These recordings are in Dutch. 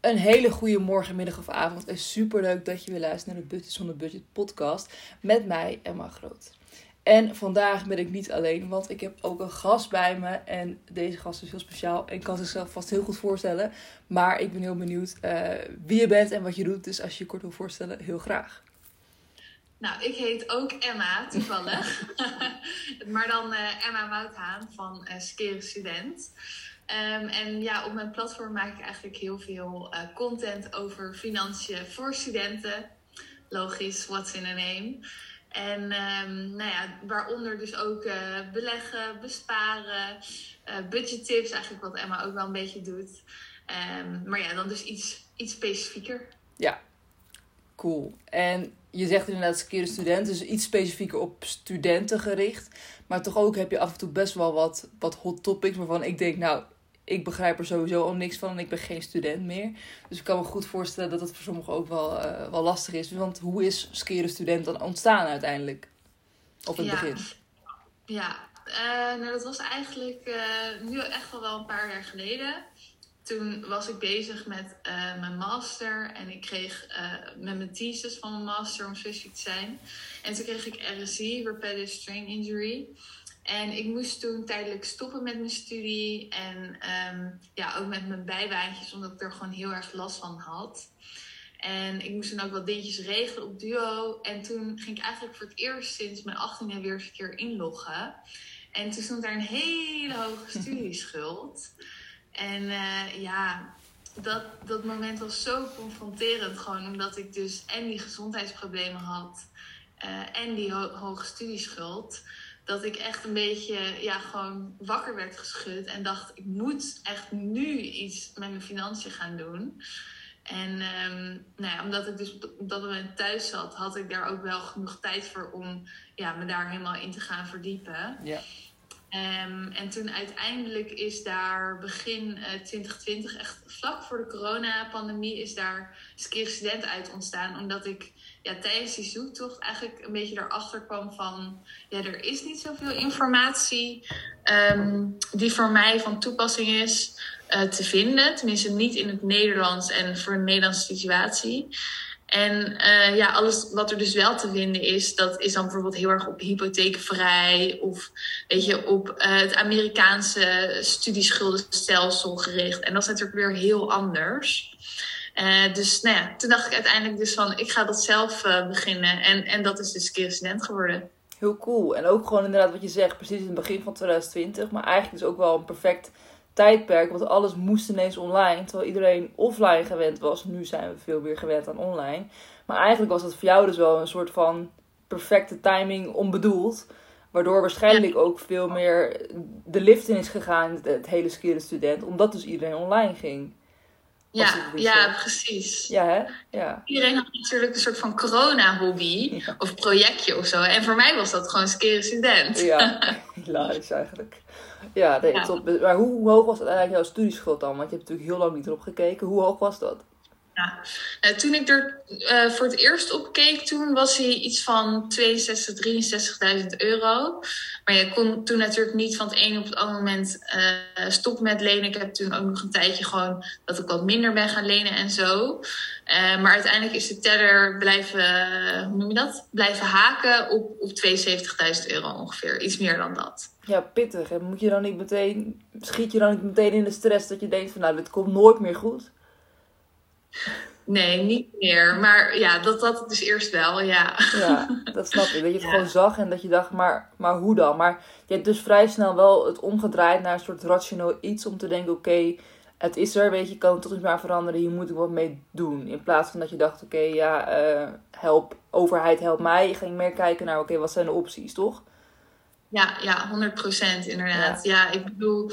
Een hele goede morgen, middag of avond. En super leuk dat je weer luistert naar de Budget zonder Budget podcast met mij, Emma Groot. En vandaag ben ik niet alleen, want ik heb ook een gast bij me. En deze gast is heel speciaal en kan zichzelf vast heel goed voorstellen. Maar ik ben heel benieuwd uh, wie je bent en wat je doet. Dus als je je kort wil voorstellen, heel graag. Nou, ik heet ook Emma, toevallig. maar dan uh, Emma Wouthaan van uh, Student. Um, en ja, op mijn platform maak ik eigenlijk heel veel uh, content over financiën voor studenten. Logisch, what's in a name. En um, nou ja, waaronder dus ook uh, beleggen, besparen, uh, budgettips, eigenlijk wat Emma ook wel een beetje doet. Um, maar ja, dan dus iets, iets specifieker. Ja, cool. En je zegt inderdaad keer student, dus iets specifieker op studenten gericht. Maar toch ook heb je af en toe best wel wat, wat hot topics waarvan ik denk, nou, ik begrijp er sowieso al niks van en ik ben geen student meer. Dus ik kan me goed voorstellen dat het voor sommigen ook wel, uh, wel lastig is. Want hoe is skeren student dan ontstaan uiteindelijk? Op het ja. begin. Ja, uh, nou dat was eigenlijk uh, nu echt al wel een paar jaar geleden. Toen was ik bezig met mijn master en ik kreeg met mijn thesis van mijn master om specifiek te zijn. En toen kreeg ik RSI, Rapid Strain Injury. En ik moest toen tijdelijk stoppen met mijn studie. En um, ja, ook met mijn bijbaantjes, omdat ik er gewoon heel erg last van had. En ik moest toen ook wat dingetjes regelen op Duo. En toen ging ik eigenlijk voor het eerst sinds mijn 18e weer eens een keer inloggen. En toen stond daar een hele hoge studieschuld. En uh, ja, dat, dat moment was zo confronterend. Gewoon omdat ik dus en die gezondheidsproblemen had. Uh, en die ho hoge studieschuld dat ik echt een beetje ja, gewoon wakker werd geschud en dacht, ik moet echt nu iets met mijn financiën gaan doen. En um, nou ja, omdat ik dus op dat moment thuis zat, had ik daar ook wel genoeg tijd voor om ja, me daar helemaal in te gaan verdiepen. Ja. Um, en toen uiteindelijk is daar begin uh, 2020, echt vlak voor de coronapandemie, is daar Skere Student uit ontstaan. Omdat ik ja, tijdens die zoektocht eigenlijk een beetje erachter kwam van... ja, er is niet zoveel informatie um, die voor mij van toepassing is uh, te vinden. Tenminste niet in het Nederlands en voor een Nederlandse situatie. En uh, ja, alles wat er dus wel te vinden is, dat is dan bijvoorbeeld heel erg op hypotheekvrij of weet je, op uh, het Amerikaanse studieschuldenstelsel gericht. En dat is natuurlijk weer heel anders. Uh, dus nou toen dacht ik uiteindelijk dus van, ik ga dat zelf beginnen. En, en dat is dus keer student geworden. Heel cool. En ook gewoon inderdaad wat je zegt, precies in het begin van 2020. Maar eigenlijk is ook wel een perfect tijdperk, want alles moest ineens online. Terwijl iedereen offline gewend was. Nu zijn we veel meer gewend aan online. Maar eigenlijk was dat voor jou dus wel een soort van perfecte timing onbedoeld. Waardoor waarschijnlijk ook veel meer de lift in is gegaan, het hele skere student. Omdat dus iedereen online ging. Ja, ja, precies. Ja, hè? Ja. Iedereen had natuurlijk een soort van corona-hobby ja. of projectje of zo. En voor mij was dat gewoon skere student. Ja, hilarisch eigenlijk. Ja, nee, ja. Tot, maar hoe, hoe, hoog was uiteindelijk jouw studieschuld dan? Want je hebt natuurlijk heel lang niet erop gekeken. Hoe hoog was dat? Ja, uh, toen ik er uh, voor het eerst op keek, toen was hij iets van 62, 63.000 euro. Maar je kon toen natuurlijk niet van het een op het andere moment uh, stoppen met lenen. Ik heb toen ook nog een tijdje gewoon dat ik wat minder ben gaan lenen en zo. maar uiteindelijk is de teller blijven, hoe noem je dat? Blijven haken op, op 72.000 euro ongeveer. Iets meer dan dat. Ja, pittig. En moet je dan niet meteen, schiet je dan niet meteen in de stress dat je denkt van nou, dit komt nooit meer goed? Nee, niet meer. Maar ja, dat dat dus eerst wel, ja. Ja, dat snap ik. Dat je het ja. gewoon zag en dat je dacht, maar, maar hoe dan? Maar je hebt dus vrij snel wel het omgedraaid naar een soort rationeel iets om te denken, oké, okay, het is er, weet je, kan het toch niet maar veranderen, hier moet ik wat mee doen. In plaats van dat je dacht, oké, okay, ja, uh, help, overheid help mij. Je ging meer kijken naar, oké, okay, wat zijn de opties, toch? Ja, ja, 100% inderdaad. Ja. ja, ik bedoel,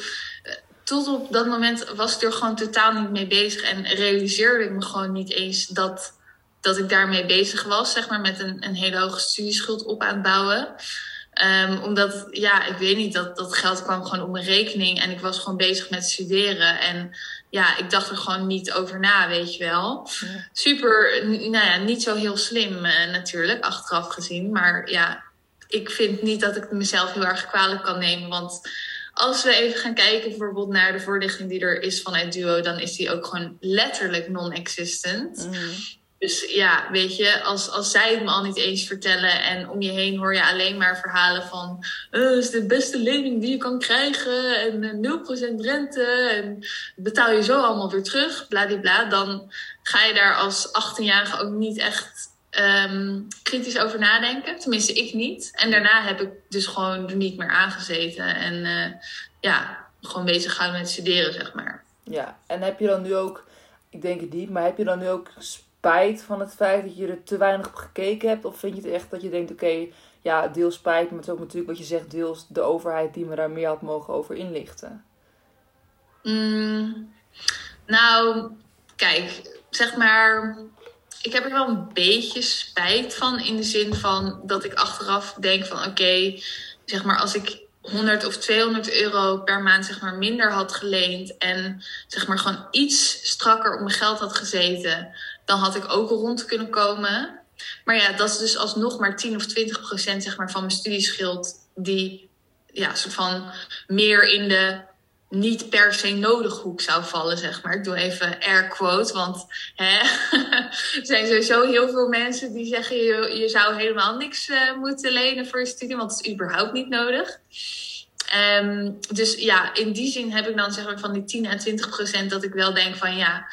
tot op dat moment was ik er gewoon totaal niet mee bezig. En realiseerde ik me gewoon niet eens dat, dat ik daarmee bezig was. Zeg maar met een, een hele hoge studieschuld op aan het bouwen. Um, omdat, ja, ik weet niet, dat, dat geld kwam gewoon op mijn rekening. En ik was gewoon bezig met studeren. En ja, ik dacht er gewoon niet over na, weet je wel. Super, nou ja, niet zo heel slim uh, natuurlijk, achteraf gezien. Maar ja, ik vind niet dat ik mezelf heel erg kwalijk kan nemen. Want als we even gaan kijken bijvoorbeeld naar de voorlichting die er is vanuit Duo, dan is die ook gewoon letterlijk non-existent. Mhm. Dus ja, weet je, als, als zij het me al niet eens vertellen en om je heen hoor je alleen maar verhalen van eh, het is de beste lening die je kan krijgen en eh, 0% rente en betaal je zo allemaal weer terug, bladibla, dan ga je daar als 18-jarige ook niet echt ehm, kritisch over nadenken. Tenminste, ik niet. En daarna heb ik dus gewoon er niet meer aangezeten en eh, ja, gewoon bezig gehouden met studeren, zeg maar. Ja, en heb je dan nu ook, ik denk het niet, maar heb je dan nu ook spijt van het feit dat je er te weinig op gekeken hebt? Of vind je het echt dat je denkt, oké, ja, deels spijt, maar het is ook natuurlijk wat je zegt, deels de overheid die me daar meer had mogen over inlichten? Mm, nou, kijk, zeg maar. Ik heb er wel een beetje spijt van. In de zin van dat ik achteraf denk van oké, zeg maar als ik 100 of 200 euro per maand zeg maar minder had geleend. En zeg maar gewoon iets strakker op mijn geld had gezeten. Dan had ik ook rond kunnen komen. Maar ja, dat is dus alsnog maar 10 of 20 procent zeg maar, van mijn studieschuld. Die ja, soort van meer in de niet per se nodig hoek zou vallen, zeg maar. Ik doe even air quote, want hè, er zijn sowieso heel veel mensen die zeggen je, je zou helemaal niks uh, moeten lenen voor je studie, want het is überhaupt niet nodig. Um, dus ja, in die zin heb ik dan zeg maar van die 10 à 20 procent dat ik wel denk van ja,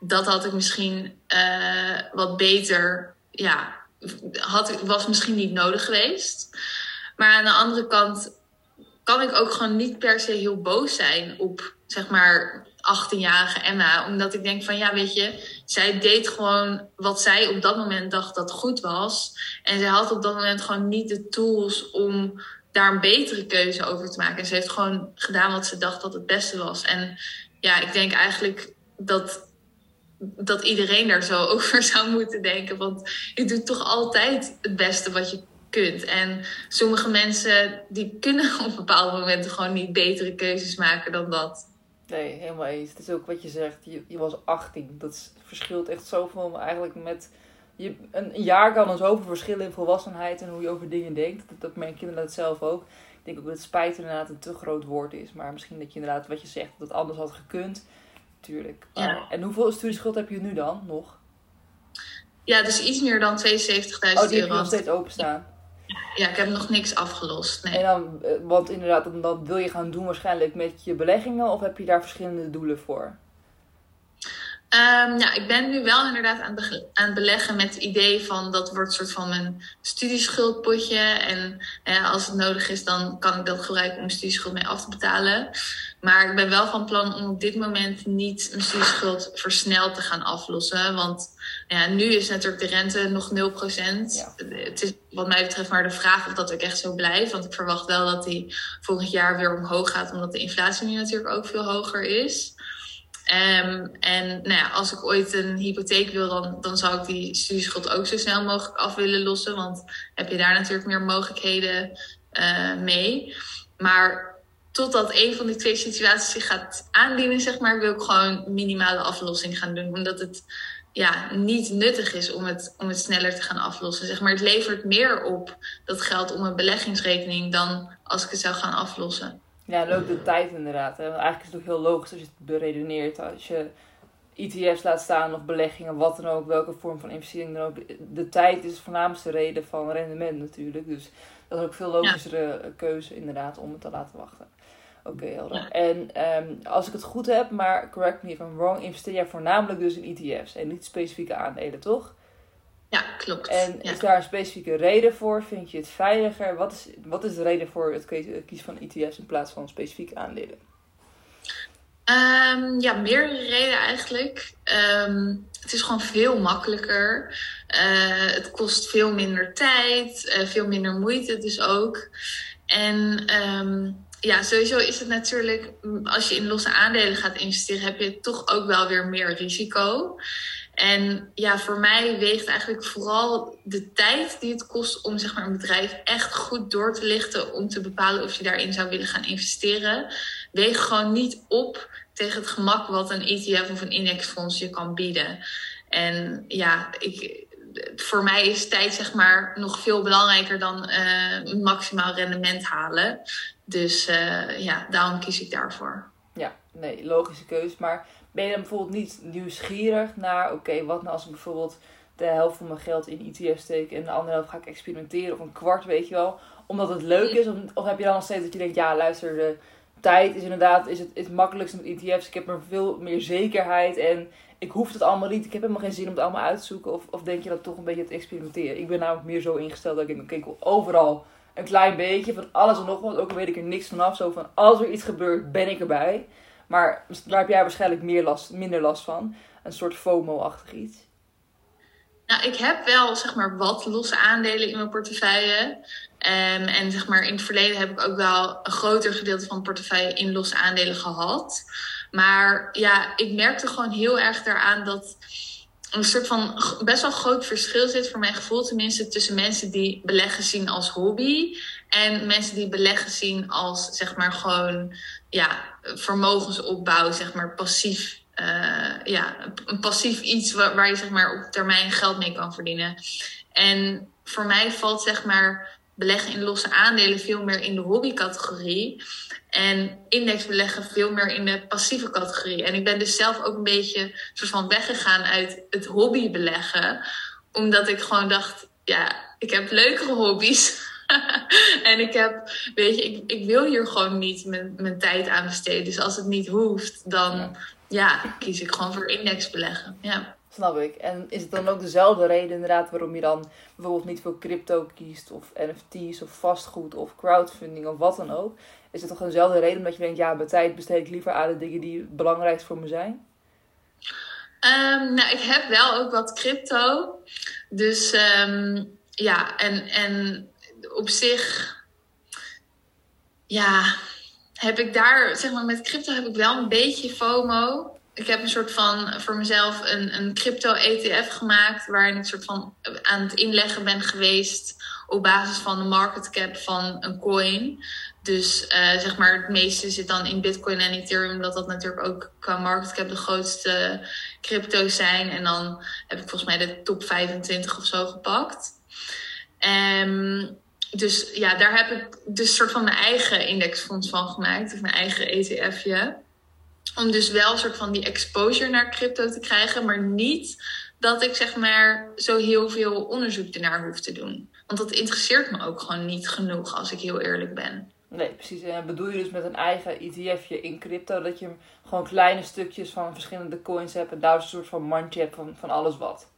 dat had ik misschien uh, wat beter, ja, had, was misschien niet nodig geweest. Maar aan de andere kant kan ik ook gewoon niet per se heel boos zijn op, zeg maar, 18-jarige Emma. Omdat ik denk van, ja, weet je, zij deed gewoon wat zij op dat moment dacht dat goed was. En zij had op dat moment gewoon niet de tools om daar een betere keuze over te maken. En ze heeft gewoon gedaan wat ze dacht dat het beste was. En ja, ik denk eigenlijk dat, dat iedereen daar zo over zou moeten denken. Want je doet toch altijd het beste wat je kunt. En sommige mensen die kunnen op bepaalde momenten gewoon niet betere keuzes maken dan dat. Nee, helemaal eens. Het is ook wat je zegt. Je, je was 18. Dat verschilt echt zoveel eigenlijk met... Je, een jaar kan er zoveel verschillen in volwassenheid en hoe je over dingen denkt. Dat, dat merk je inderdaad zelf ook. Ik denk ook dat spijt inderdaad een te groot woord is. Maar misschien dat je inderdaad wat je zegt, dat het anders had gekund. Tuurlijk. Ja. En hoeveel studieschuld heb je nu dan nog? Ja, dus iets meer dan 72.000 Oh, die euro. heb je nog steeds openstaan. Ja, ik heb nog niks afgelost. Nee. En dan, eh, want inderdaad, dan, wil je gaan doen waarschijnlijk met je beleggingen of heb je daar verschillende doelen voor? Um, ja, ik ben nu wel inderdaad aan, het aan het beleggen met het idee van dat wordt een soort van mijn studieschuldpotje. En eh, als het nodig is, dan kan ik dat gebruiken om mijn studieschuld mee af te betalen. Maar ik ben wel van plan om op dit moment niet mijn studieschuld versneld te gaan aflossen. Want ja, nu is natuurlijk de rente nog 0%. Ja. Het is wat mij betreft maar de vraag of dat ook echt zo blijft. Want ik verwacht wel dat die volgend jaar weer omhoog gaat. Omdat de inflatie nu natuurlijk ook veel hoger is. Um, en nou als ik ooit een hypotheek wil, dan, dan zou ik die studieschuld ook zo snel mogelijk af willen lossen. Want heb je daar natuurlijk meer mogelijkheden uh, mee. Maar totdat een van die twee situaties zich gaat aandienen, zeg maar, wil ik gewoon minimale aflossing gaan doen. Omdat het ja, niet nuttig is om het, om het sneller te gaan aflossen. Zeg maar, het levert meer op dat geld om een beleggingsrekening dan als ik het zou gaan aflossen. Ja, en ook de tijd inderdaad. Hè? Want eigenlijk is het ook heel logisch als je het beredeneert. Als je ETF's laat staan of beleggingen, wat dan ook, welke vorm van investering dan ook. De tijd is de voornaamste reden van rendement natuurlijk. Dus dat is ook veel logischere ja. keuze inderdaad om het te laten wachten. Oké, okay, helder. Ja. En um, als ik het goed heb, maar correct me if I'm wrong, investeer jij voornamelijk dus in ETF's en niet specifieke aandelen, toch? Ja, klopt. En ja. is daar een specifieke reden voor? Vind je het veiliger? Wat is, wat is de reden voor het kiezen van ETF's in plaats van specifieke aandelen? Um, ja, meerdere redenen eigenlijk. Um, het is gewoon veel makkelijker. Uh, het kost veel minder tijd, uh, veel minder moeite dus ook. En um, ja, sowieso is het natuurlijk, als je in losse aandelen gaat investeren, heb je toch ook wel weer meer risico. En ja, voor mij weegt eigenlijk vooral de tijd die het kost om zeg maar, een bedrijf echt goed door te lichten. Om te bepalen of je daarin zou willen gaan investeren. Weegt gewoon niet op tegen het gemak wat een ETF of een indexfonds je kan bieden. En ja, ik, voor mij is tijd zeg maar nog veel belangrijker dan uh, maximaal rendement halen. Dus ja, daarom kies ik daarvoor. Ja, nee, logische keus. Maar ben je dan bijvoorbeeld niet nieuwsgierig naar, oké, wat nou als ik bijvoorbeeld de helft van mijn geld in ETF steek en de andere helft ga ik experimenteren of een kwart, weet je wel, omdat het leuk is? Of, heb je dan nog steeds dat je denkt, ja, luister, de tijd is inderdaad is het, is het makkelijkste met ETF's. Ik heb er veel meer zekerheid en ik hoef het allemaal niet. Ik heb helemaal geen zin om het allemaal uit te zoeken. Of, of denk je dat toch een beetje te experimenteren? Ik ben namelijk meer zo ingesteld dat ik denk, oké, wil overal een klein beetje van alles en nog wat. Ook al weet ik er niks vanaf. Zo van, als er iets gebeurt, ben ik erbij. Maar daar heb jij waarschijnlijk meer last, minder last van. Een soort FOMO-achtig iets. Nou, ik heb wel zeg maar wat losse aandelen in mijn portefeuille. Um, en zeg maar in het verleden heb ik ook wel een groter gedeelte van het portefeuille in losse aandelen gehad. Maar ja, ik merkte gewoon heel erg daaraan dat een soort van best wel groot verschil zit, voor mijn gevoel tenminste, tussen mensen die beleggen zien als hobby en mensen die beleggen zien als zeg maar gewoon ja, vermogensopbouw, zeg maar passief. Uh, ja, een passief iets waar, waar je zeg maar op termijn geld mee kan verdienen. En voor mij valt zeg maar beleggen in losse aandelen veel meer in de hobbycategorie. En indexbeleggen veel meer in de passieve categorie. En ik ben dus zelf ook een beetje soort van weggegaan uit het hobbybeleggen. Omdat ik gewoon dacht, ja, ik heb leukere hobby's. en ik heb, weet je, ik, ik wil hier gewoon niet mijn, mijn tijd aan besteden. Dus als het niet hoeft, dan ja, kies ik gewoon voor indexbeleggen. Ja. Snap ik. En is het dan ook dezelfde reden inderdaad waarom je dan bijvoorbeeld niet voor crypto kiest of NFT's of vastgoed of crowdfunding of wat dan ook? Is het toch dezelfde reden omdat je denkt, ja, mijn tijd besteed ik liever aan de dingen die het belangrijkst voor me zijn? Um, nou, ik heb wel ook wat crypto. Dus um, ja, en, en op zich, ja, heb ik daar, zeg maar, met crypto heb ik wel een beetje FOMO ik heb een soort van voor mezelf een, een crypto-ETF gemaakt. Waarin ik soort van aan het inleggen ben geweest. Op basis van de market cap van een coin. Dus uh, zeg maar, het meeste zit dan in Bitcoin en Ethereum. Omdat dat natuurlijk ook qua market cap de grootste crypto's zijn. En dan heb ik volgens mij de top 25 of zo gepakt. Um, dus ja, daar heb ik dus soort van mijn eigen indexfonds van gemaakt. Of mijn eigen ETFje. Om dus wel een soort van die exposure naar crypto te krijgen, maar niet dat ik zeg maar zo heel veel onderzoek ernaar hoef te doen. Want dat interesseert me ook gewoon niet genoeg, als ik heel eerlijk ben. Nee, precies. En bedoel je dus met een eigen ETFje in crypto dat je gewoon kleine stukjes van verschillende coins hebt en daar een soort van mandje hebt van, van alles wat?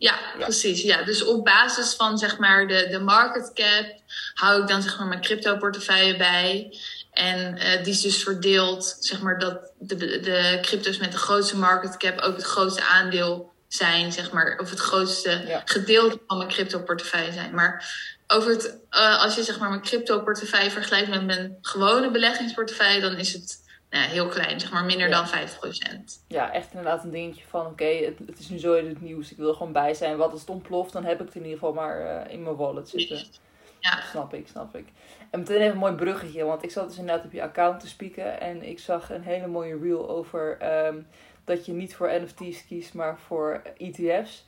Ja, precies. Ja. Dus op basis van zeg maar de, de market cap hou ik dan zeg maar mijn crypto portefeuille bij. En uh, die is dus verdeeld, zeg maar, dat de, de crypto's met de grootste market cap ook het grootste aandeel zijn, zeg maar, of het grootste gedeelte van mijn crypto portefeuille zijn. Maar over het, uh, als je zeg maar mijn crypto portefeuille vergelijkt met mijn gewone beleggingsportefeuille, dan is het nou, heel klein, zeg maar minder dan 5%. Ja, echt inderdaad een dingetje van oké, het, het, is nu zo in het nieuws, ik wil er gewoon bij zijn. Wat als het ontploft, dan heb ik het in ieder geval maar uh, in mijn wallet zitten. Ja. Snap ik, snap ik. En meteen even een mooi bruggetje, want ik zat dus inderdaad op je account te spieken en ik zag een hele mooie reel over um, dat je niet voor NFT's kiest, maar voor ETF's.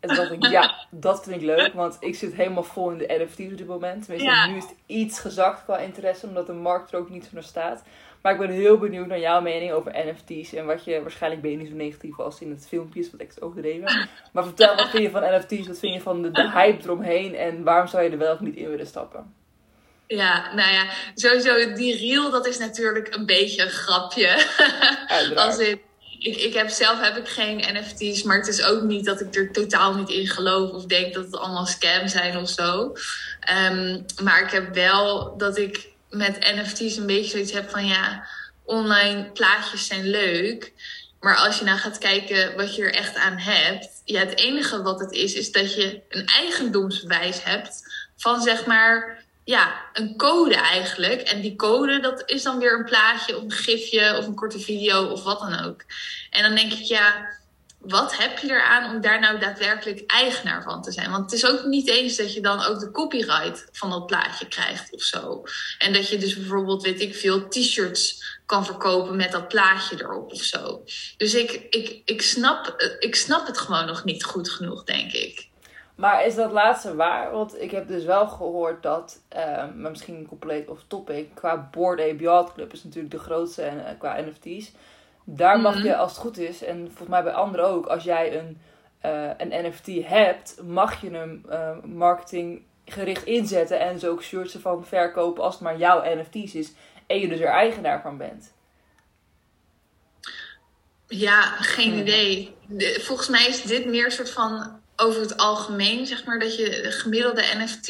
En toen dacht ik, ja, dat vind ik leuk, want ik zit helemaal vol in de NFT's op dit moment. Tenminste, nu is het iets gezakt qua interesse, omdat de markt er ook niet voor staat. Maar ik ben heel benieuwd naar jouw mening over NFT's. En wat je, waarschijnlijk ben je niet zo negatief als in het filmpje is, wat ik het overdreven. Maar vertel, wat vind je van NFT's? Wat vind je van de, de hype eromheen? En waarom zou je er wel of niet in willen stappen? Ja, nou ja, sowieso die reel, dat is natuurlijk een beetje een grapje. Als ik, ik, ik heb zelf heb ik geen NFT's, maar het is ook niet dat ik er totaal niet in geloof of denk dat het allemaal scam zijn of zo. Um, maar ik heb wel dat ik met NFT's een beetje zoiets heb van ja, online plaatjes zijn leuk. Maar als je nou gaat kijken wat je er echt aan hebt. Ja, het enige wat het is, is dat je een eigendomsbewijs hebt van zeg maar ja, een code eigenlijk. En die code, dat is dan weer een plaatje of een gifje of een korte video of wat dan ook. En dan denk ik, ja, wat heb je eraan om daar nou daadwerkelijk eigenaar van te zijn? Want het is ook niet eens dat je dan ook de copyright van dat plaatje krijgt of zo. En dat je dus bijvoorbeeld, weet ik veel, t-shirts kan verkopen met dat plaatje erop of zo. Dus ik, ik, ik, snap, ik snap het gewoon nog niet goed genoeg, denk ik. Maar is dat laatste waar? Want ik heb dus wel gehoord dat, uh, maar misschien compleet of topic, qua Board Ape Yacht Club is natuurlijk de grootste en, eh, qua NFT's. Daar mag mhm. je, als het goed is, en volgens mij bij anderen ook, als jij een, uh, een NFT hebt, mag je hem uh, marketinggericht inzetten en zo ook shirts ervan verkopen als het maar jouw NFT's is en je dus er eigenaar van bent. Ja, geen idee. volgens mij is dit meer een soort van over het algemeen, zeg maar, dat je de gemiddelde NFT,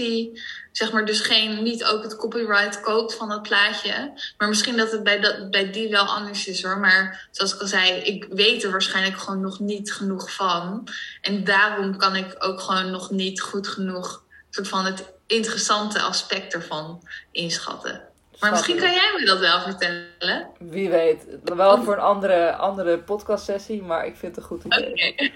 zeg maar, dus geen, niet ook het copyright koopt van dat plaatje. Maar misschien dat het bij, dat, bij die wel anders is hoor. Maar zoals ik al zei, ik weet er waarschijnlijk gewoon nog niet genoeg van. En daarom kan ik ook gewoon nog niet goed genoeg soort van het interessante aspect ervan inschatten. Maar misschien kan jij me dat wel vertellen. Wie weet. Wel voor een andere, andere podcastsessie, maar ik vind het een goed idee. Okay.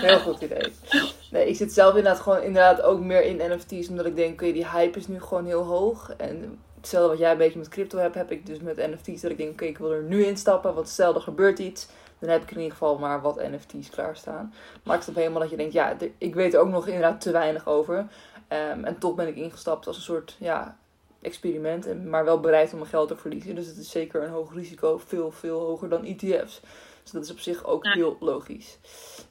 Heel goed idee. Nee, ik zit zelf inderdaad gewoon inderdaad ook meer in NFT's, omdat ik denk, oké, die hype is nu gewoon heel hoog. En hetzelfde wat jij een beetje met crypto hebt, heb ik dus met NFT's. Dat ik denk, oké, ik wil er nu instappen, want stel er gebeurt iets. Dan heb ik in ieder geval maar wat NFT's klaarstaan. Maar ik snap helemaal dat je denkt, ja, ik weet er ook nog inderdaad te weinig over. Um, en toch ben ik ingestapt als een soort, ja, experiment, maar wel bereid om mijn geld te verliezen. Dus het is zeker een hoog risico, veel, veel hoger dan ETF's. Dus dat is op zich ook heel logisch.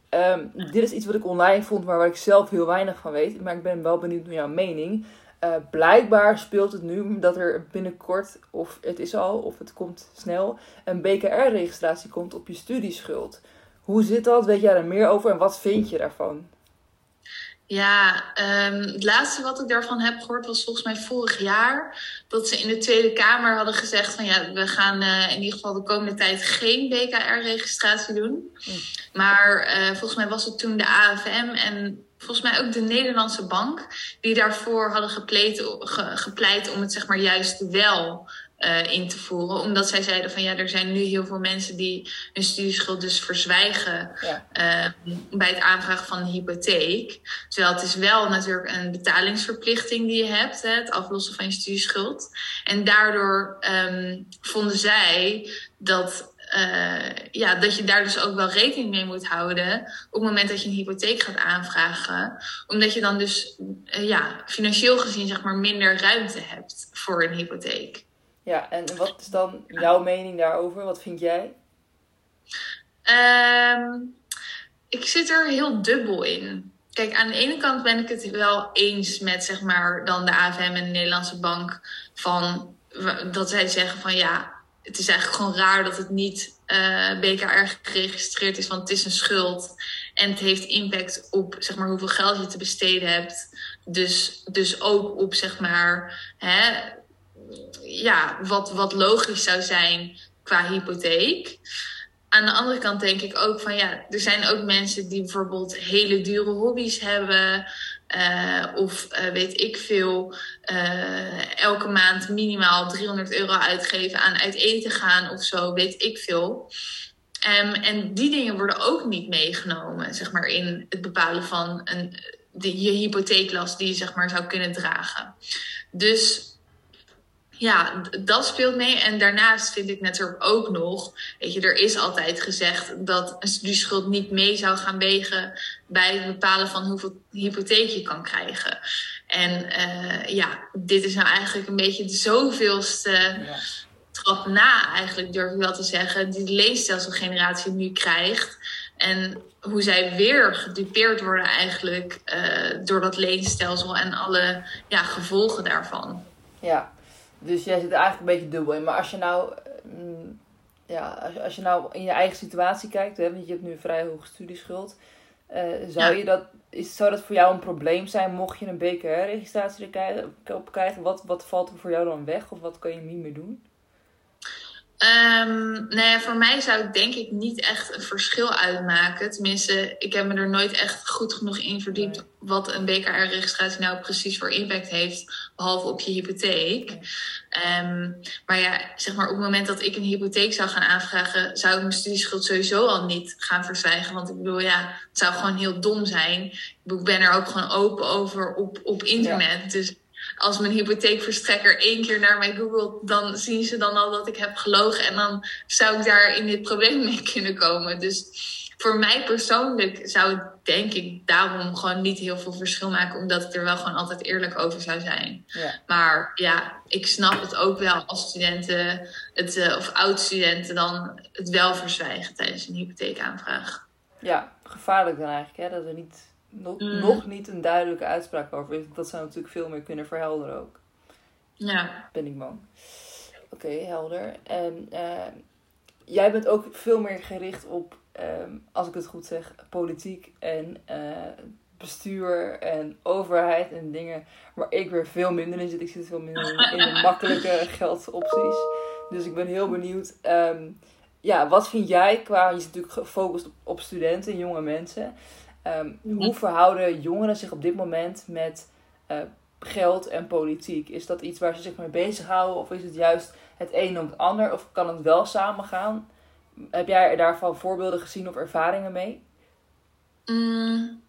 Ehm, dit is iets wat ik online vond, maar waar ik zelf heel weinig van weet. Maar ik ben wel benieuwd naar jouw mening. Uh, blijkbaar speelt het nu dat er binnenkort, of het is al, of het komt snel, een BKR-registratie komt op je studieschuld. Hoe zit dat? Weet jij er meer over en wat vind je daarvan? Ja, um, het laatste wat ik daarvan heb gehoord was volgens mij vorig jaar. Dat ze in de Tweede Kamer hadden gezegd van ja, we gaan uh, in ieder geval de komende tijd geen BKR-registratie doen. Hm. Maar uh, volgens mij was het toen de AFM en volgens mij ook de Nederlandse Bank die daarvoor hadden gepleit, ge, gepleit om het zeg maar juist wel uh, in te voeren. Omdat zij zeiden van ja, er zijn nu heel veel mensen die hun studieschuld dus verzwijgen ja. uh, bij het aanvragen van een hypotheek. Terwijl het is wel natuurlijk een betalingsverplichting die je hebt, hè, het aflossen van je studieschuld. En daardoor um, vonden zij dat. Uh, ja, dat je daar dus ook wel rekening mee moet houden op het moment dat je een hypotheek gaat aanvragen. Omdat je dan dus ja, financieel gezien zeg maar minder ruimte hebt voor een hypotheek. Ja, en wat is dan jouw mening daarover? Wat vind jij? Um, ik zit er heel dubbel in. Kijk, aan de ene kant ben ik het wel eens met zeg maar dan de AFM en de Nederlandse Bank van dat zij zeggen van ja, het is eigenlijk gewoon raar dat het niet eh, BKR geregistreerd is, want het is een schuld en het heeft impact op zeg maar hoeveel geld je te besteden hebt. Dus, dus ook op zeg maar hè, ja, wat, wat logisch zou zijn qua hypotheek. Aan de andere kant denk ik ook van ja, er zijn ook mensen die bijvoorbeeld hele dure hobby's hebben. Uh, of uh, weet ik veel, uh, elke maand minimaal 300 euro uitgeven aan uit eten gaan of zo, weet ik veel. Um, en die dingen worden ook niet meegenomen, zeg maar, in het bepalen van een, de, je hypotheeklast die je zeg maar zou kunnen dragen. Dus ja, dat speelt mee. En daarnaast vind ik natuurlijk ook nog, weet je, er is altijd gezegd dat een studieschuld niet mee zou gaan wegen bij het bepalen van hoeveel hypotheek je kan krijgen. En uh, ja, dit is nou eigenlijk een beetje de zoveelste ja. trap na, eigenlijk durf ik wel te zeggen, die de leenstelselgeneratie nu krijgt. En hoe zij weer gedupeerd worden eigenlijk uh, door dat leenstelsel en alle ja, gevolgen daarvan. Ja, dus jij zit eigenlijk een beetje dubbel in. Maar als je nou, mm, ja, als, als je nou in je eigen situatie kijkt, hè, want je hebt nu een vrij hoge studieschuld. Uh, zou, je dat, is, zou dat voor jou een probleem zijn mocht je een BKR-registratie op krijgen? Wat, wat valt er voor jou dan weg of wat kan je niet meer doen? Um, nou voor mij zou het denk ik niet echt een verschil uitmaken. Tenminste, ik heb me er nooit echt goed genoeg in verdiept wat een BKR-registratie nou precies voor impact heeft, behalve op je hypotheek. Um, maar ja, zeg maar op het moment dat ik een hypotheek zou gaan aanvragen, zou ik mijn studieschuld sowieso al niet gaan verzwijgen. Want ik bedoel, ja, het zou gewoon heel dom zijn. Ik ben er ook gewoon open over op, op internet. Dus als mijn hypotheekverstrekker één keer naar mij googelt, dan zien ze dan al dat ik heb gelogen. En dan zou ik daar in dit probleem mee kunnen komen. Dus voor mij persoonlijk zou het denk ik daarom gewoon niet heel veel verschil maken. Omdat ik er wel gewoon altijd eerlijk over zou zijn. Ja. Maar ja, ik snap het ook wel als studenten het, uh, of oud-studenten dan het wel verzwijgen tijdens een hypotheekaanvraag. Ja, gevaarlijk dan eigenlijk. Hè? Dat we niet nog, mm. nog niet een duidelijke uitspraak over is. Dat zou natuurlijk veel meer kunnen verhelderen ook. Ja. Ben ik bang. Oké, helder. En uh, jij bent ook veel meer gericht op, um, als ik het goed zeg, politiek en uh, bestuur en overheid en dingen waar ik weer veel minder in zit. Ik zit veel minder in, in de makkelijke geldopties. Dus ik ben heel benieuwd. Um, ja, wat vind jij qua, je zit natuurlijk gefocust op, op studenten, jonge mensen. Ehm, hoe verhouden jongeren zich op dit moment met uh, geld en politiek? Is dat iets waar ze zich mee bezighouden? Of is het juist het een of het ander? Of kan het wel samengaan? Heb jij daarvan voorbeelden gezien of ervaringen mee? Mm,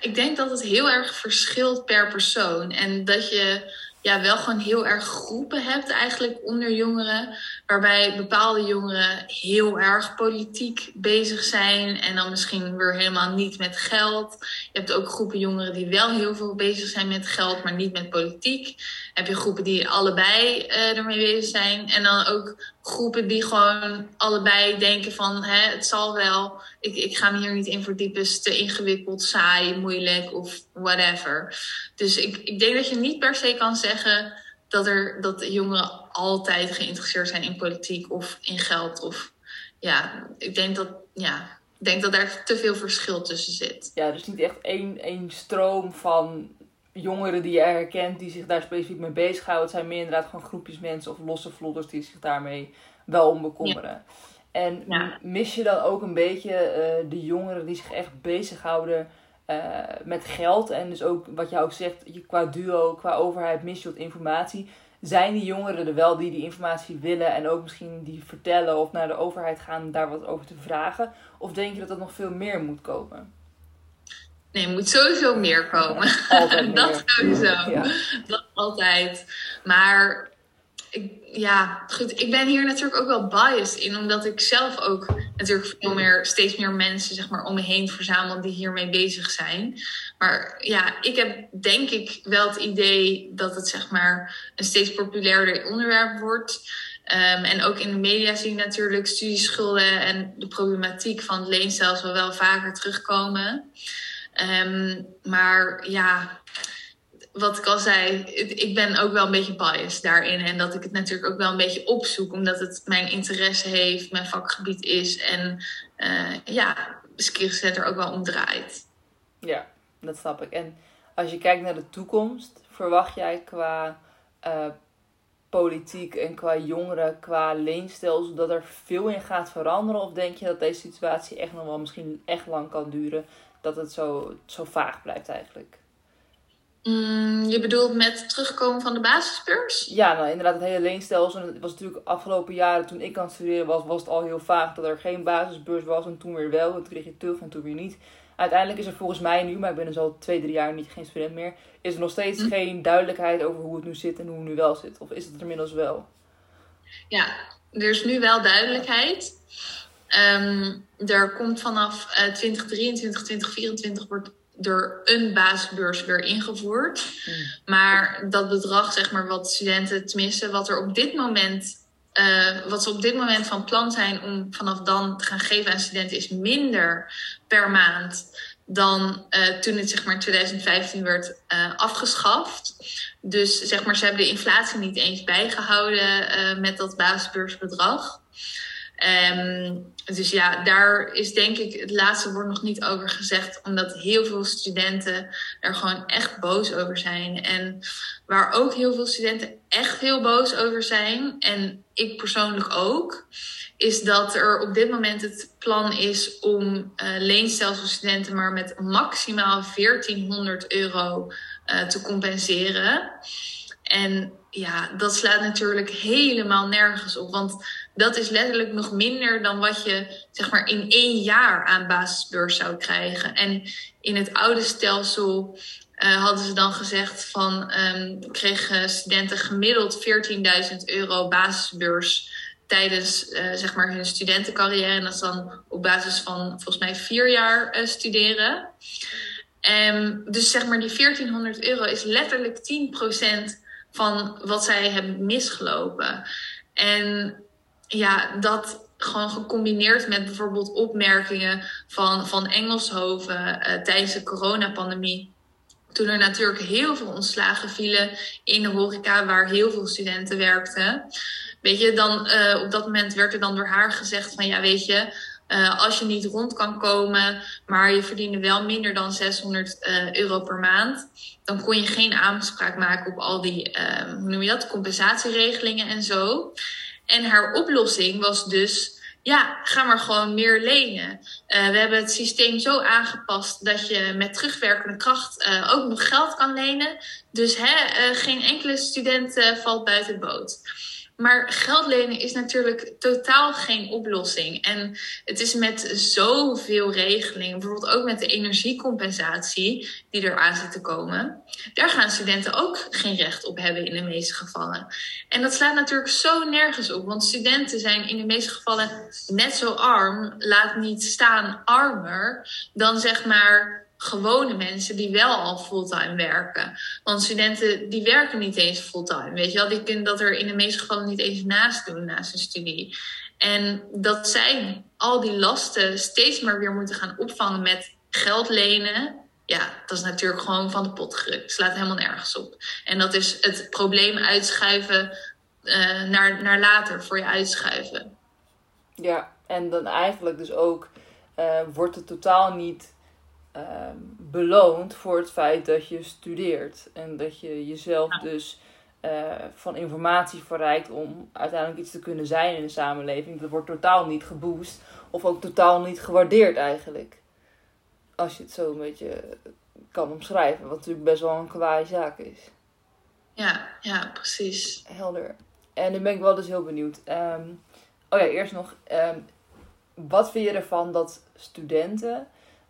ik denk dat het heel erg verschilt per persoon. En dat je ja, wel gewoon heel erg groepen hebt eigenlijk onder jongeren. Waarbij bepaalde jongeren heel erg politiek bezig zijn. En dan misschien weer helemaal niet met geld. Je hebt ook groepen jongeren die wel heel veel bezig zijn met geld, maar niet met politiek. Heb je groepen die allebei uh, ermee bezig zijn. En dan ook groepen die gewoon allebei denken van hè, het zal wel. Ik, ik ga me hier niet in verdiepen. Is te ingewikkeld, saai, moeilijk of whatever. Dus ik, ik denk dat je niet per se kan zeggen dat, er, dat jongeren altijd geïnteresseerd zijn in politiek of in geld. Of ja, ik denk dat, ja, ik denk dat daar te veel verschil tussen zit. Ja, dus niet echt één, één stroom van jongeren die je herkent die zich daar specifiek mee bezighouden. Het zijn meer inderdaad gewoon groepjes mensen of losse vlodders die zich daarmee wel om bekommeren. En mis je dan ook een beetje uh, de jongeren die zich echt bezighouden uh, met geld? En dus ook wat je ook zegt, je, qua duo, qua overheid mis je wat informatie. Zijn die jongeren er wel die die informatie willen en ook misschien die vertellen of naar de overheid gaan daar wat over te vragen? Of denk je dat dat nog veel meer moet komen? Nee, er moet sowieso meer komen. dat sowieso. Ja. Dat altijd. Maar ik, ja, goed. Ik ben hier natuurlijk ook wel biased in, omdat ik zelf ook natuurlijk veel meer, steeds meer mensen zeg maar, om me heen verzamel die hiermee bezig zijn. Maar ja, ik heb denk ik wel het idee dat het zeg maar een steeds populairder onderwerp wordt. Um, en ook in de media zie je natuurlijk studieschulden en de problematiek van het leenstelsel wel vaker terugkomen. Um, maar ja, wat ik al zei, ik ben ook wel een beetje biased daarin. En dat ik het natuurlijk ook wel een beetje opzoek, omdat het mijn interesse heeft, mijn vakgebied is. En uh, ja, skillset er ook wel om draait. Ja, dat snap ik. En als je kijkt naar de toekomst, verwacht jij qua uh, politiek en qua jongeren, qua leenstelsel, dat er veel in gaat veranderen? Of denk je dat deze situatie echt nog wel misschien echt lang kan duren? Dat het zo, zo vaag blijft eigenlijk? Mm, je bedoelt met terugkomen van de basisbeurs? Ja, nou inderdaad, het hele leenstelsel. Het was natuurlijk afgelopen jaren, toen ik aan het studeren was, was het al heel vaag dat er geen basisbeurs was. En toen weer wel, en toen kreeg je terug en toen weer niet. Uiteindelijk is er volgens mij nu, maar ik ben dus al twee, drie jaar niet geen student meer, is er nog steeds hm. geen duidelijkheid over hoe het nu zit en hoe het nu wel zit. Of is het er inmiddels wel? Ja, er is nu wel duidelijkheid. Um, er komt vanaf uh, 2023, 2024 wordt door een basisbeurs weer ingevoerd. Hmm. Maar dat bedrag, zeg maar, wat studenten, tenminste, wat er op dit moment, uh, wat ze op dit moment van plan zijn om vanaf dan te gaan geven aan studenten, is minder per maand dan uh, toen het zeg maar in 2015 werd uh, afgeschaft. Dus zeg maar, ze hebben de inflatie niet eens bijgehouden met dat basisbeursbedrag. Ehm, dus ja, daar is denk ik het laatste woord nog niet over gezegd, omdat heel veel studenten er gewoon echt boos over zijn. En waar ook heel veel studenten echt heel boos over zijn, en ik persoonlijk ook, is dat er op dit moment het plan is om uh, leenstelsel maar met maximaal 1400 euro uh, te compenseren. En ja, dat slaat natuurlijk helemaal nergens op. Want dat is letterlijk nog minder dan wat je zeg maar in één jaar aan basisbeurs zou krijgen. En in het oude stelsel uh, hadden ze dan gezegd van um, kregen studenten gemiddeld 14.000 euro basisbeurs tijdens uh, zeg maar hun studentencarrière. En dat is dan op basis van volgens mij vier jaar uh, studeren. Um, dus zeg maar die 1400 euro is letterlijk 10% van wat zij hebben misgelopen. En ja, dat gewoon gecombineerd met bijvoorbeeld opmerkingen van, van Engelshoven uh, tijdens de coronapandemie. Toen er natuurlijk heel veel ontslagen vielen in de horeca, waar heel veel studenten werkten. Weet je, dan uh, op dat moment werd er dan door haar gezegd van ja, weet je, uh, als je niet rond kan komen, maar je verdiende wel minder dan 600 uh, euro per maand, dan kon je geen aanspraak maken op al die, hoe noem je dat, compensatieregelingen en zo. En haar oplossing was dus, ja, ga maar gewoon meer lenen. we hebben het systeem zo aangepast dat je met terugwerkende kracht ook nog geld kan lenen. Dus hè, geen enkele student valt buiten boot. Maar geld lenen is natuurlijk totaal geen oplossing. En het is met zoveel regelingen, bijvoorbeeld ook met de energiecompensatie die eraan zit te komen. Daar gaan studenten ook geen recht op hebben in de meeste gevallen. En dat slaat natuurlijk zo nergens op, want studenten zijn in de meeste gevallen net zo arm, laat niet staan armer, dan zeg maar gewone mensen die wel al fulltime werken. Want studenten die werken niet eens fulltime. Weet je wel, die kunnen dat er in de meeste gevallen niet eens naast doen, naast hun studie. En dat zij al die lasten steeds maar weer moeten gaan opvangen met geld lenen. Ja, dat is natuurlijk gewoon van de pot gerukt. Slaat helemaal nergens op. En dat is het probleem uitschuiven uh, naar, naar later voor je uitschuiven. Ja, en dan eigenlijk dus ook uh, wordt het totaal niet uh, beloond voor het feit dat je studeert. En dat je jezelf dus uh, van informatie verrijkt om uiteindelijk iets te kunnen zijn in de samenleving. Dat wordt totaal niet geboost of ook totaal niet gewaardeerd eigenlijk. Als je het zo een beetje kan omschrijven, wat natuurlijk best wel een kwaaie zaak is. Ja, ja, precies. Helder. En nu ben ik wel dus heel benieuwd. Um, oh ja, eerst nog. Um, wat vind je ervan dat studenten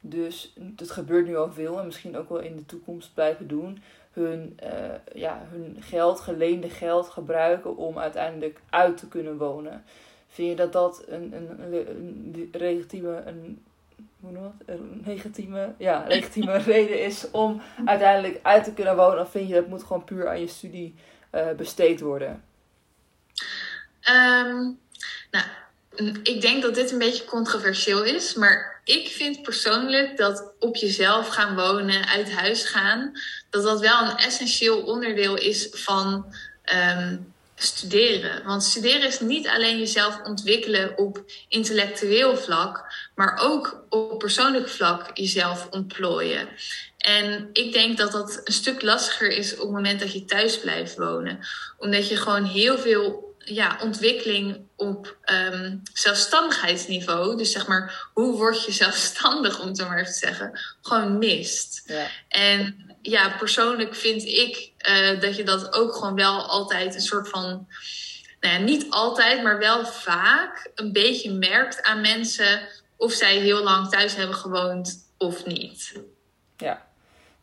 dus het gebeurt nu al veel en misschien ook wel in de toekomst blijven doen. Hun, uh, ja, hun geld, geleende geld gebruiken om uiteindelijk uit te kunnen wonen. Vind je dat dat een, een, een, legitieme, een, hoe noem het? een legitieme, ja, legitieme reden is om uiteindelijk uit te kunnen wonen? Of vind je dat moet gewoon puur aan je studie uh, besteed worden? Um, nou, ik denk dat dit een beetje controversieel is, maar ik vind persoonlijk dat op jezelf gaan wonen, uit huis gaan, dat dat wel een essentieel onderdeel is van um, studeren. Want studeren is niet alleen jezelf ontwikkelen op intellectueel vlak, maar ook op persoonlijk vlak jezelf ontplooien. En ik denk dat dat een stuk lastiger is op het moment dat je thuis blijft wonen. Omdat je gewoon heel veel ja, ontwikkeling op um, zelfstandigheidsniveau, dus zeg maar, hoe word je zelfstandig, om het maar even te zeggen, gewoon mist. Ja. En ja, persoonlijk vind ik uh, dat je dat ook gewoon wel altijd een soort van, nou ja, niet altijd, maar wel vaak een beetje merkt aan mensen of zij heel lang thuis hebben gewoond of niet. Ja.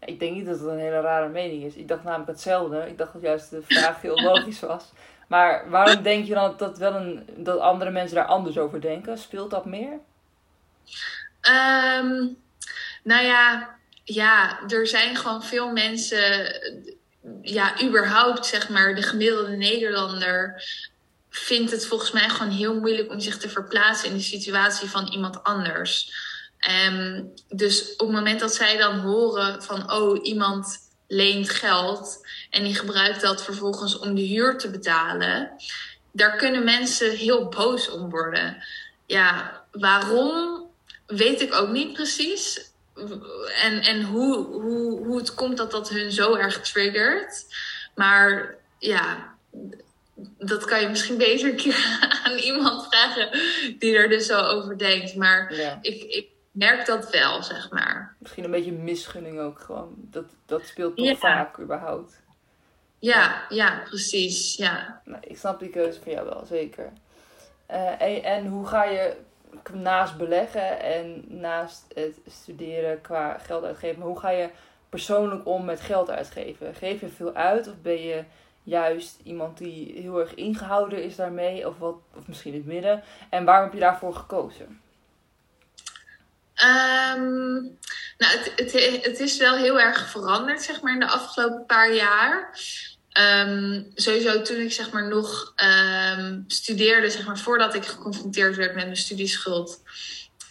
Ik denk niet dat het een hele rare mening is. Ik dacht namelijk hetzelfde. Ik dacht dat juist de vraag heel logisch was. Maar waarom denk je dan dat, wel een, dat andere mensen daar anders over denken? Speelt dat meer? Um, nou ja, ja, er zijn gewoon veel mensen, ja, überhaupt zeg maar, de gemiddelde Nederlander vindt het volgens mij gewoon heel moeilijk om zich te verplaatsen in de situatie van iemand anders. Um, dus op het moment dat zij dan horen van, oh, iemand leent geld en die gebruikt dat vervolgens om de huur te betalen. daar kunnen mensen heel boos om worden. Ja, waarom weet ik ook niet precies. En, en hoe, hoe, hoe het komt dat dat hun zo erg triggert. Maar ja, dat kan je misschien beter een keer aan iemand vragen die er dus zo over denkt. Maar ik, ik merk dat wel, zeg maar. Misschien een beetje misgunning ook gewoon. Dat, dat speelt toch vaak überhaupt. Ja, ja, precies. Ja. Nou, ik snap die keuze van jou wel, zeker. Uh, en, en hoe ga je naast beleggen en naast het studeren qua geld uitgeven, maar hoe ga je persoonlijk om met geld uitgeven? Geef je veel uit of ben je juist iemand die heel erg ingehouden is daarmee, of, wat, of misschien in het midden? En waarom heb je daarvoor gekozen? Um, nou, het, het, is wel heel erg veranderd, zeg maar, in de afgelopen paar jaar. Um, sowieso toen ik zeg maar nog um, studeerde, zeg maar voordat ik geconfronteerd werd met mijn studieschuld,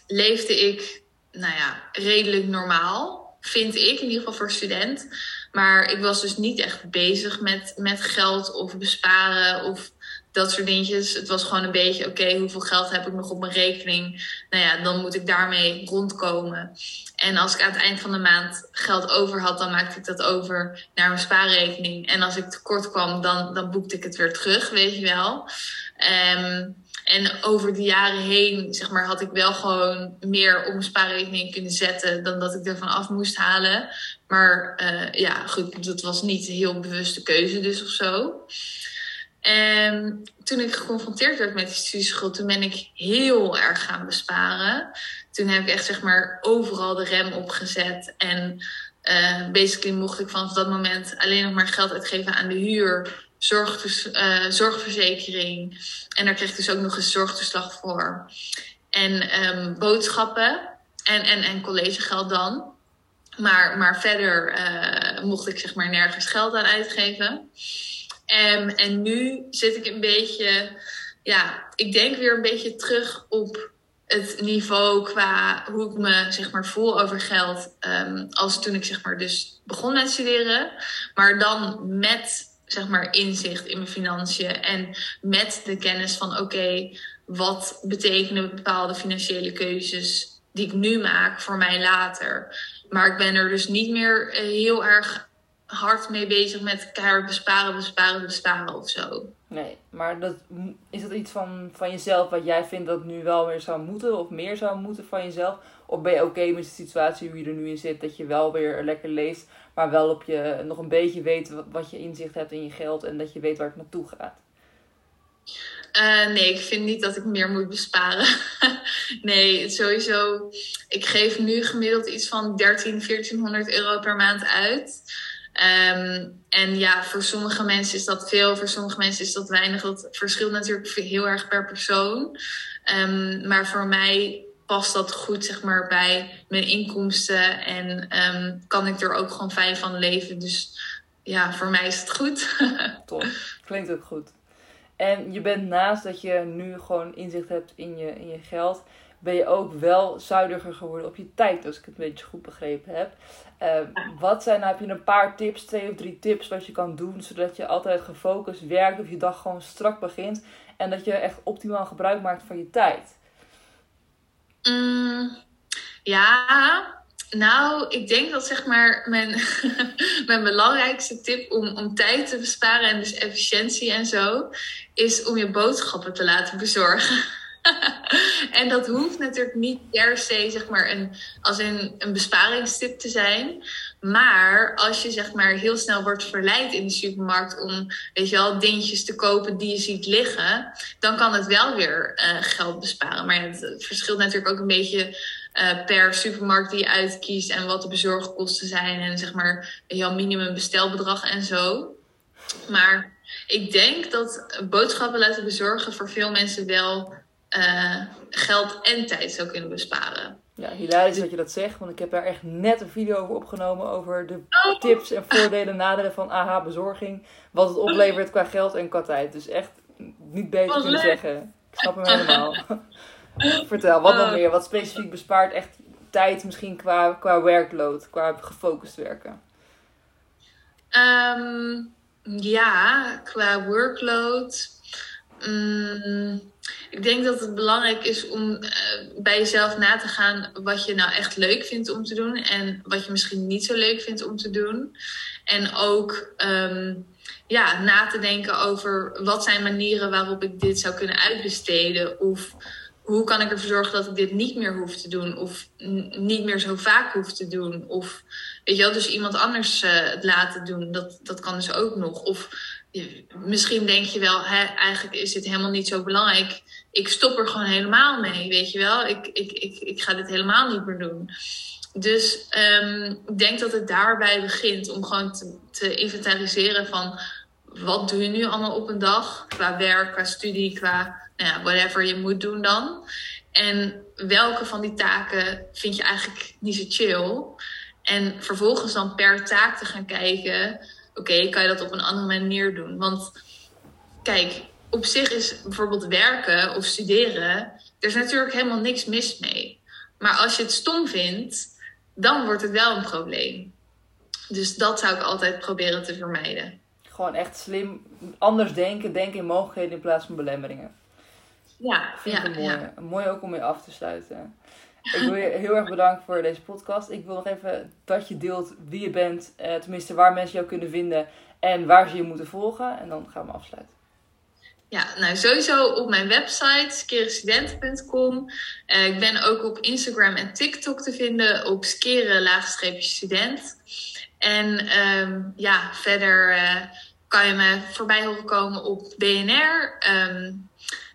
leefde ik, nou ja, redelijk normaal. Vind ik, in ieder geval voor student. Maar ik was dus niet echt bezig met, met geld of besparen of dat soort dingetjes. Het was gewoon een beetje, oké, hoeveel geld heb ik nog op mijn rekening? Nou ja, dan moet ik daarmee rondkomen. En als ik aan het eind van de maand geld over had, dan maakte ik dat over naar mijn spaarrekening. En als ik tekort kwam, dan, dan boekte ik het weer terug, weet je wel. Um, en over de jaren heen, zeg maar, had ik wel gewoon meer op mijn spaarrekening kunnen zetten dan dat ik ervan af moest halen. Maar uh, ja, goed, dat was niet een heel bewuste keuze dus of zo. En toen ik geconfronteerd werd met die studieschuld, toen ben ik heel erg gaan besparen. Toen heb ik echt zeg maar overal de rem opgezet. En uh, basically mocht ik vanaf dat moment alleen nog maar geld uitgeven aan de huur, zorg, uh, zorgverzekering. En daar kreeg ik dus ook nog eens zorgtoeslag voor. En um, boodschappen en, en, en collegegeld dan. Maar, maar verder uh, mocht ik zeg maar nergens geld aan uitgeven. Um, en nu zit ik een beetje, ja, ik denk weer een beetje terug op het niveau qua hoe ik me zeg maar voel over geld. Um, als toen ik zeg maar dus begon met studeren. Maar dan met zeg maar inzicht in mijn financiën. En met de kennis van oké, wat betekenen bepaalde financiële keuzes die ik nu maak voor mij later. Maar ik ben er dus niet meer heel erg hard mee bezig met keihard besparen, besparen, besparen of zo. Nee, maar dat, is dat iets van, van jezelf wat jij vindt dat nu wel weer zou moeten of meer zou moeten van jezelf? Of ben je oké met de situatie hoe je er nu in zit, dat je wel weer lekker leest, maar wel op je nog een beetje weet wat, je inzicht hebt in je geld en dat je weet waar het naartoe gaat? Uh, nee, ik vind niet dat ik meer moet besparen. nee, sowieso. Ik geef nu gemiddeld iets van 13, 1400 euro per maand uit. Um, en ja, voor sommige mensen is dat veel, voor sommige mensen is dat weinig. Dat verschilt natuurlijk heel erg per persoon. Um, maar voor mij past dat goed zeg maar, bij mijn inkomsten en um, kan ik er ook gewoon fijn van leven. Dus ja, voor mij is het goed. Top, klinkt ook goed. En je bent naast dat je nu gewoon inzicht hebt in je, in je geld, ben je ook wel zuiniger geworden op je tijd, als ik het een beetje goed begrepen heb. Uh, wat zijn, nou, heb je een paar tips, twee of drie tips wat je kan doen, zodat je altijd gefocust werkt of je dag gewoon strak begint en dat je echt optimaal gebruik maakt van je tijd? Mm, ja, nou, ik denk dat zeg maar mijn, mijn belangrijkste tip om, om tijd te besparen en dus efficiëntie en zo, is om je boodschappen te laten bezorgen. en dat hoeft natuurlijk niet per se zeg maar, een, als een, een besparingstip te zijn. Maar als je zeg maar, heel snel wordt verleid in de supermarkt om weet je wel, dingetjes te kopen die je ziet liggen, dan kan het wel weer uh, geld besparen. Maar het verschilt natuurlijk ook een beetje uh, per supermarkt die je uitkiest en wat de bezorgkosten zijn en zeg maar jouw minimum bestelbedrag en zo. Maar ik denk dat boodschappen laten bezorgen voor veel mensen wel uh, geld en tijd zou kunnen besparen. Ja, hilarisch dat je dat zegt, want ik heb daar echt net een video over opgenomen over de oh. tips en voordelen en nadelen van AH bezorging. Wat het oplevert qua geld en qua tijd. Dus echt niet beter kunnen zeggen. Ik snap hem helemaal. Vertel, wat dan meer? Wat specifiek bespaart echt tijd misschien qua, qua workload, qua gefocust werken? Um, ja, qua workload Mm, ik denk dat het belangrijk is om uh, bij jezelf na te gaan wat je nou echt leuk vindt om te doen en wat je misschien niet zo leuk vindt om te doen. En ook um, ja, na te denken over wat zijn manieren waarop ik dit zou kunnen uitbesteden. Of hoe kan ik ervoor zorgen dat ik dit niet meer hoef te doen? Of niet meer zo vaak hoef te doen? Of weet je wel, dus iemand anders uh, het laten doen. Dat, dat kan dus ook nog. Of misschien denk je wel, hè, eigenlijk is dit helemaal niet zo belangrijk. Ik stop er gewoon helemaal mee, weet je wel. Ik, ik, ik, ik ga dit helemaal niet meer doen. Dus um, ik denk dat het daarbij begint om gewoon te, te, inventariseren van wat doe je nu allemaal op een dag qua werk, qua studie, qua nou ja, whatever je moet doen dan. En welke van die taken vind je eigenlijk niet zo chill? En vervolgens dan per taak te gaan kijken oké, kan je dat op een andere manier doen? Want kijk, op zich is bijvoorbeeld werken of studeren, er is natuurlijk helemaal niks mis mee. Maar als je het stom vindt, dan wordt het wel een probleem. Dus dat zou ik altijd proberen te vermijden. Gewoon echt slim, anders denken, denken in mogelijkheden in plaats van belemmeringen. Ja, Vind ja, ik ja. Mooi ook om mee af te sluiten. Ik wil je heel erg bedanken voor deze podcast. Ik wil nog even dat je deelt wie je bent, eh, tenminste waar mensen jou kunnen vinden en waar ze je moeten volgen. En dan gaan we afsluiten. Ja, nou sowieso op mijn website, skerestudenten.com. Uh, ik ben ook op Instagram en TikTok te vinden op skeren-student. En um, ja, verder uh, kan je me voorbij horen komen op BNR. Um,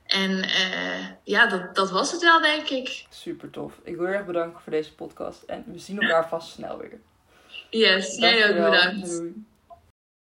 en uh, ja, dat, dat was het wel, denk ik. Super tof. Ik wil je erg bedanken voor deze podcast. En we zien elkaar vast snel weer. Yes, jij ook bedankt. Doei.